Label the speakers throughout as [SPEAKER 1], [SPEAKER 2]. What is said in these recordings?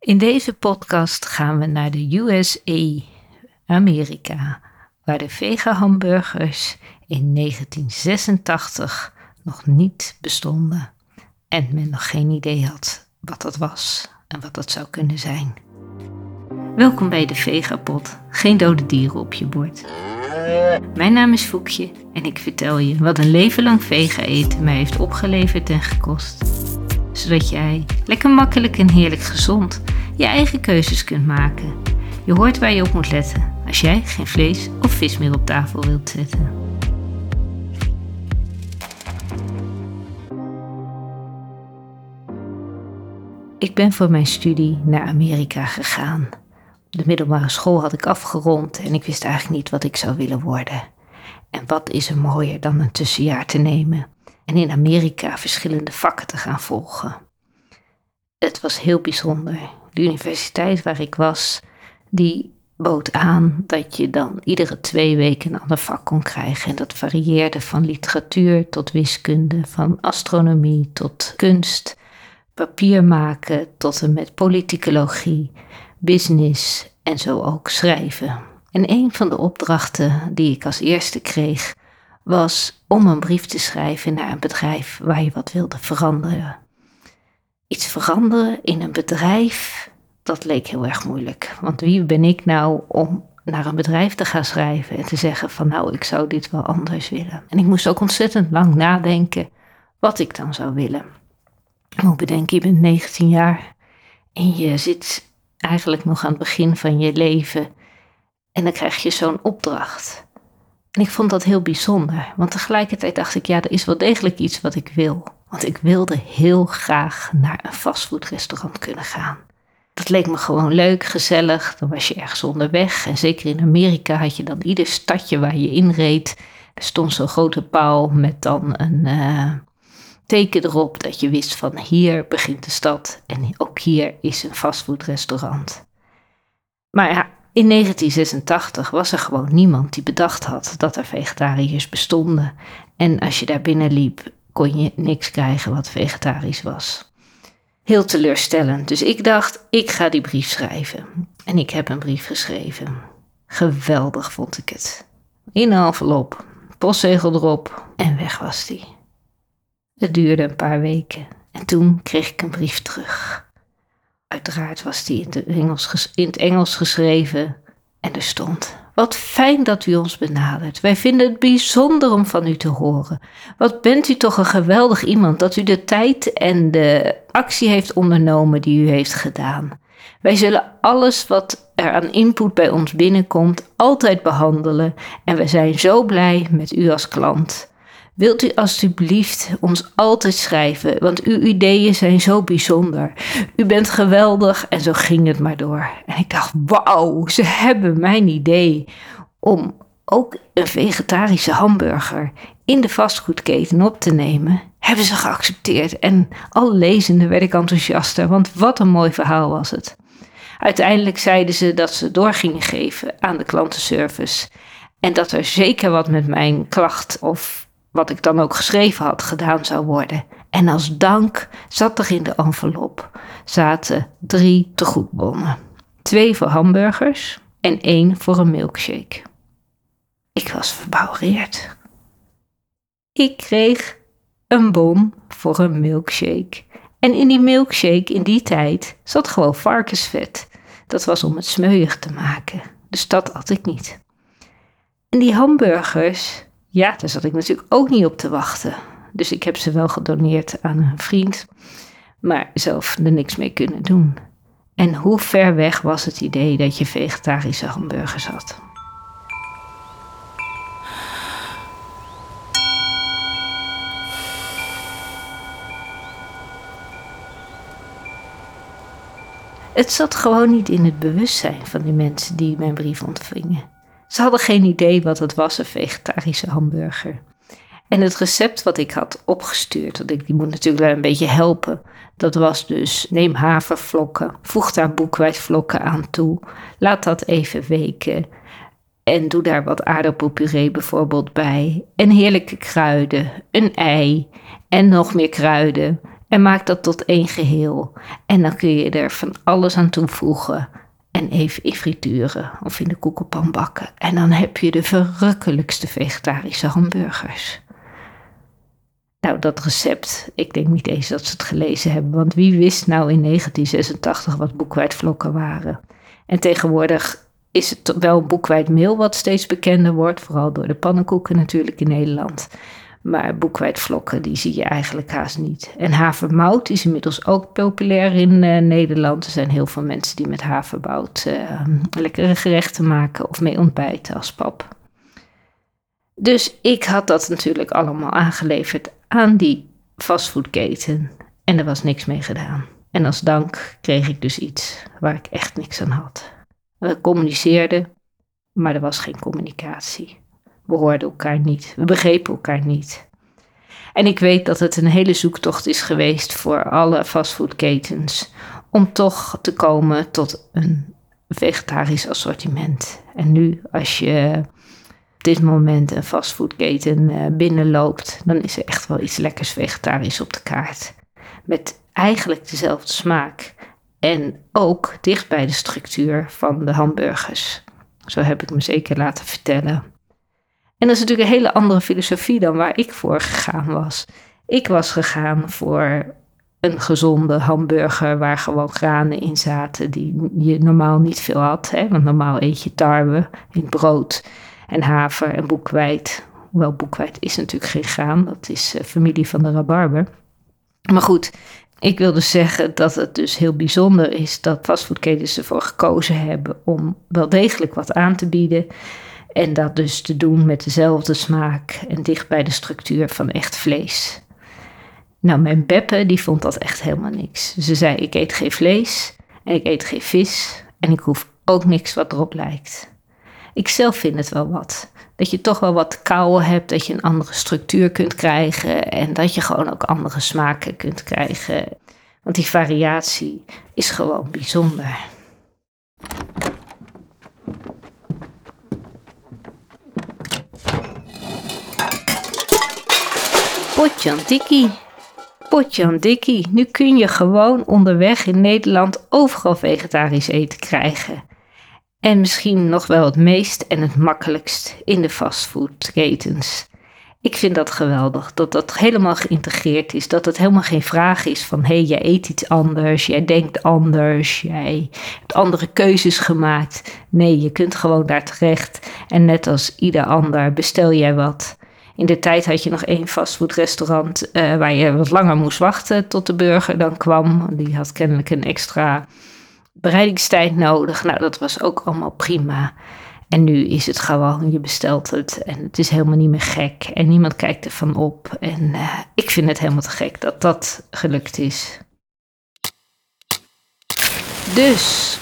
[SPEAKER 1] In deze podcast gaan we naar de USA, Amerika, waar de vega-hamburgers in 1986 nog niet bestonden en men nog geen idee had wat dat was en wat dat zou kunnen zijn. Welkom bij de Vegapot, geen dode dieren op je bord. Mijn naam is Foekje en ik vertel je wat een leven lang vega eten mij heeft opgeleverd en gekost. Zodat jij lekker makkelijk en heerlijk gezond je eigen keuzes kunt maken. Je hoort waar je op moet letten als jij geen vlees of vis meer op tafel wilt zetten. Ik ben voor mijn studie naar Amerika gegaan. De middelbare school had ik afgerond en ik wist eigenlijk niet wat ik zou willen worden. En wat is er mooier dan een tussenjaar te nemen en in Amerika verschillende vakken te gaan volgen. Het was heel bijzonder. De universiteit waar ik was, die bood aan dat je dan iedere twee weken een ander vak kon krijgen. En dat varieerde van literatuur tot wiskunde, van astronomie tot kunst, papier maken tot en met politicologie, business en zo ook schrijven. En een van de opdrachten die ik als eerste kreeg was om een brief te schrijven naar een bedrijf waar je wat wilde veranderen. Iets veranderen in een bedrijf, dat leek heel erg moeilijk. Want wie ben ik nou om naar een bedrijf te gaan schrijven en te zeggen van nou, ik zou dit wel anders willen. En ik moest ook ontzettend lang nadenken wat ik dan zou willen. Ik moet bedenken, je bent 19 jaar en je zit eigenlijk nog aan het begin van je leven en dan krijg je zo'n opdracht. En ik vond dat heel bijzonder, want tegelijkertijd dacht ik, ja, er is wel degelijk iets wat ik wil. Want ik wilde heel graag naar een fastfoodrestaurant kunnen gaan. Dat leek me gewoon leuk, gezellig. Dan was je ergens onderweg. En zeker in Amerika had je dan ieder stadje waar je inreed. Er stond zo'n grote paal met dan een uh, teken erop dat je wist van hier begint de stad. En ook hier is een fastfoodrestaurant. Maar ja, in 1986 was er gewoon niemand die bedacht had dat er vegetariërs bestonden. En als je daar binnen liep, kon je niks krijgen wat vegetarisch was. Heel teleurstellend. Dus ik dacht, ik ga die brief schrijven. En ik heb een brief geschreven. Geweldig vond ik het. In een envelop, postzegel erop en weg was die. Het duurde een paar weken en toen kreeg ik een brief terug. Uiteraard was die in, Engels, in het Engels geschreven en er stond: Wat fijn dat u ons benadert. Wij vinden het bijzonder om van u te horen. Wat bent u toch een geweldig iemand dat u de tijd en de actie heeft ondernomen die u heeft gedaan. Wij zullen alles wat er aan input bij ons binnenkomt altijd behandelen en we zijn zo blij met u als klant. Wilt u alstublieft ons altijd schrijven, want uw ideeën zijn zo bijzonder. U bent geweldig en zo ging het maar door. En ik dacht, wauw, ze hebben mijn idee om ook een vegetarische hamburger in de vastgoedketen op te nemen. Hebben ze geaccepteerd en al lezende werd ik enthousiaster, want wat een mooi verhaal was het. Uiteindelijk zeiden ze dat ze door gingen geven aan de klantenservice en dat er zeker wat met mijn klacht of wat ik dan ook geschreven had, gedaan zou worden. En als dank zat er in de envelop zaten drie tegoedbonnen. Twee voor hamburgers en één voor een milkshake. Ik was verbouwereerd. Ik kreeg een bon voor een milkshake. En in die milkshake in die tijd zat gewoon varkensvet. Dat was om het smeuig te maken. Dus dat had ik niet. En die hamburgers, ja, daar zat ik natuurlijk ook niet op te wachten. Dus ik heb ze wel gedoneerd aan een vriend, maar zelf er niks mee kunnen doen. En hoe ver weg was het idee dat je vegetarische hamburgers had? Het zat gewoon niet in het bewustzijn van die mensen die mijn brief ontvingen. Ze hadden geen idee wat het was, een vegetarische hamburger. En het recept wat ik had opgestuurd, want ik die moet natuurlijk wel een beetje helpen. Dat was dus neem havervlokken, voeg daar boekwijdvlokken aan toe, laat dat even weken en doe daar wat aardappelpuree bijvoorbeeld bij en heerlijke kruiden, een ei en nog meer kruiden En maak dat tot één geheel. En dan kun je er van alles aan toevoegen. En even in frituren of in de koekenpan bakken. En dan heb je de verrukkelijkste vegetarische hamburgers. Nou, dat recept, ik denk niet eens dat ze het gelezen hebben. Want wie wist nou in 1986 wat boekwijdvlokken waren? En tegenwoordig is het wel boekwijdmeel wat steeds bekender wordt. Vooral door de pannenkoeken natuurlijk in Nederland. Maar boekwijdvlokken, die zie je eigenlijk haast niet. En havermout is inmiddels ook populair in uh, Nederland. Er zijn heel veel mensen die met havermout uh, lekkere gerechten maken of mee ontbijten als pap. Dus ik had dat natuurlijk allemaal aangeleverd aan die fastfoodketen. En er was niks mee gedaan. En als dank kreeg ik dus iets waar ik echt niks aan had. We communiceerden, maar er was geen communicatie. We hoorden elkaar niet, we begrepen elkaar niet. En ik weet dat het een hele zoektocht is geweest voor alle fastfoodketens om toch te komen tot een vegetarisch assortiment. En nu, als je op dit moment een fastfoodketen eh, binnenloopt, dan is er echt wel iets lekkers vegetarisch op de kaart. Met eigenlijk dezelfde smaak. En ook dicht bij de structuur van de hamburgers. Zo heb ik me zeker laten vertellen. En dat is natuurlijk een hele andere filosofie dan waar ik voor gegaan was. Ik was gegaan voor een gezonde hamburger waar gewoon granen in zaten die je normaal niet veel had. Hè? Want normaal eet je tarwe in brood en haver en boekwijd. Hoewel boekwijd is natuurlijk geen graan, dat is uh, familie van de rabarber. Maar goed, ik wil dus zeggen dat het dus heel bijzonder is dat fastfoodketens ervoor gekozen hebben om wel degelijk wat aan te bieden. En dat dus te doen met dezelfde smaak en dicht bij de structuur van echt vlees. Nou, mijn Beppe die vond dat echt helemaal niks. Ze zei: Ik eet geen vlees en ik eet geen vis en ik hoef ook niks wat erop lijkt. Ik zelf vind het wel wat. Dat je toch wel wat kouwen hebt, dat je een andere structuur kunt krijgen en dat je gewoon ook andere smaken kunt krijgen. Want die variatie is gewoon bijzonder. Potjandikkie. Potjandikkie. Nu kun je gewoon onderweg in Nederland overal vegetarisch eten krijgen. En misschien nog wel het meest en het makkelijkst in de fastfoodketens. Ik vind dat geweldig, dat dat helemaal geïntegreerd is. Dat het helemaal geen vraag is van hé, hey, jij eet iets anders, jij denkt anders, jij hebt andere keuzes gemaakt. Nee, je kunt gewoon daar terecht. En net als ieder ander bestel jij wat. In de tijd had je nog één fastfoodrestaurant uh, waar je wat langer moest wachten tot de burger dan kwam. Die had kennelijk een extra bereidingstijd nodig. Nou, dat was ook allemaal prima. En nu is het gewoon, je bestelt het en het is helemaal niet meer gek. En niemand kijkt ervan op. En uh, ik vind het helemaal te gek dat dat gelukt is. Dus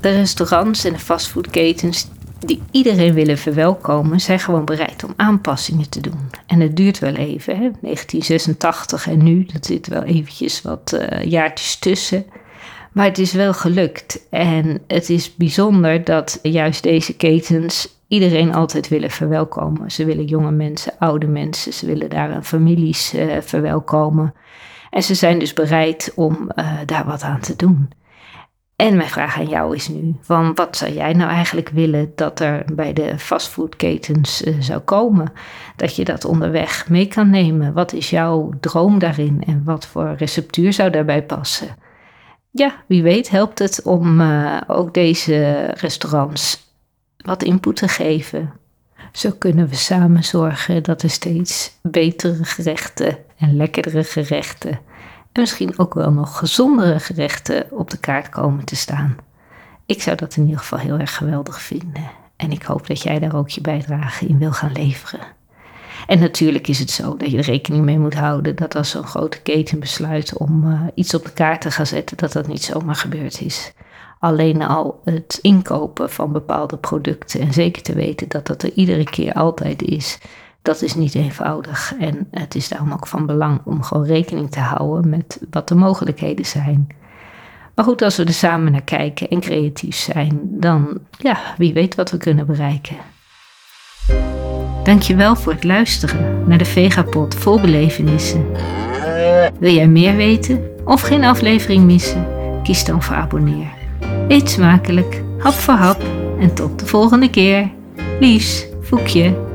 [SPEAKER 1] de restaurants en de fastfoodketens die iedereen willen verwelkomen, zijn gewoon bereid om aanpassingen te doen. En het duurt wel even, hè? 1986 en nu, dat zit wel eventjes wat uh, jaartjes tussen. Maar het is wel gelukt. En het is bijzonder dat juist deze ketens iedereen altijd willen verwelkomen. Ze willen jonge mensen, oude mensen, ze willen daar families uh, verwelkomen. En ze zijn dus bereid om uh, daar wat aan te doen. En mijn vraag aan jou is nu: van wat zou jij nou eigenlijk willen dat er bij de fastfoodketens uh, zou komen? Dat je dat onderweg mee kan nemen. Wat is jouw droom daarin en wat voor receptuur zou daarbij passen? Ja, wie weet helpt het om uh, ook deze restaurants wat input te geven. Zo kunnen we samen zorgen dat er steeds betere gerechten en lekkerdere gerechten en misschien ook wel nog gezondere gerechten op de kaart komen te staan. Ik zou dat in ieder geval heel erg geweldig vinden. En ik hoop dat jij daar ook je bijdrage in wil gaan leveren. En natuurlijk is het zo dat je er rekening mee moet houden dat als zo'n grote keten besluit om uh, iets op de kaart te gaan zetten, dat dat niet zomaar gebeurd is. Alleen al het inkopen van bepaalde producten en zeker te weten dat dat er iedere keer altijd is, dat is niet eenvoudig. En het is daarom ook van belang om gewoon rekening te houden met wat de mogelijkheden zijn. Maar goed, als we er samen naar kijken en creatief zijn, dan ja, wie weet wat we kunnen bereiken. Dankjewel voor het luisteren naar de Vegapod vol belevenissen. Wil jij meer weten of geen aflevering missen? Kies dan voor abonneer. Eet smakelijk, hap voor hap en tot de volgende keer. Liefs, Voekje.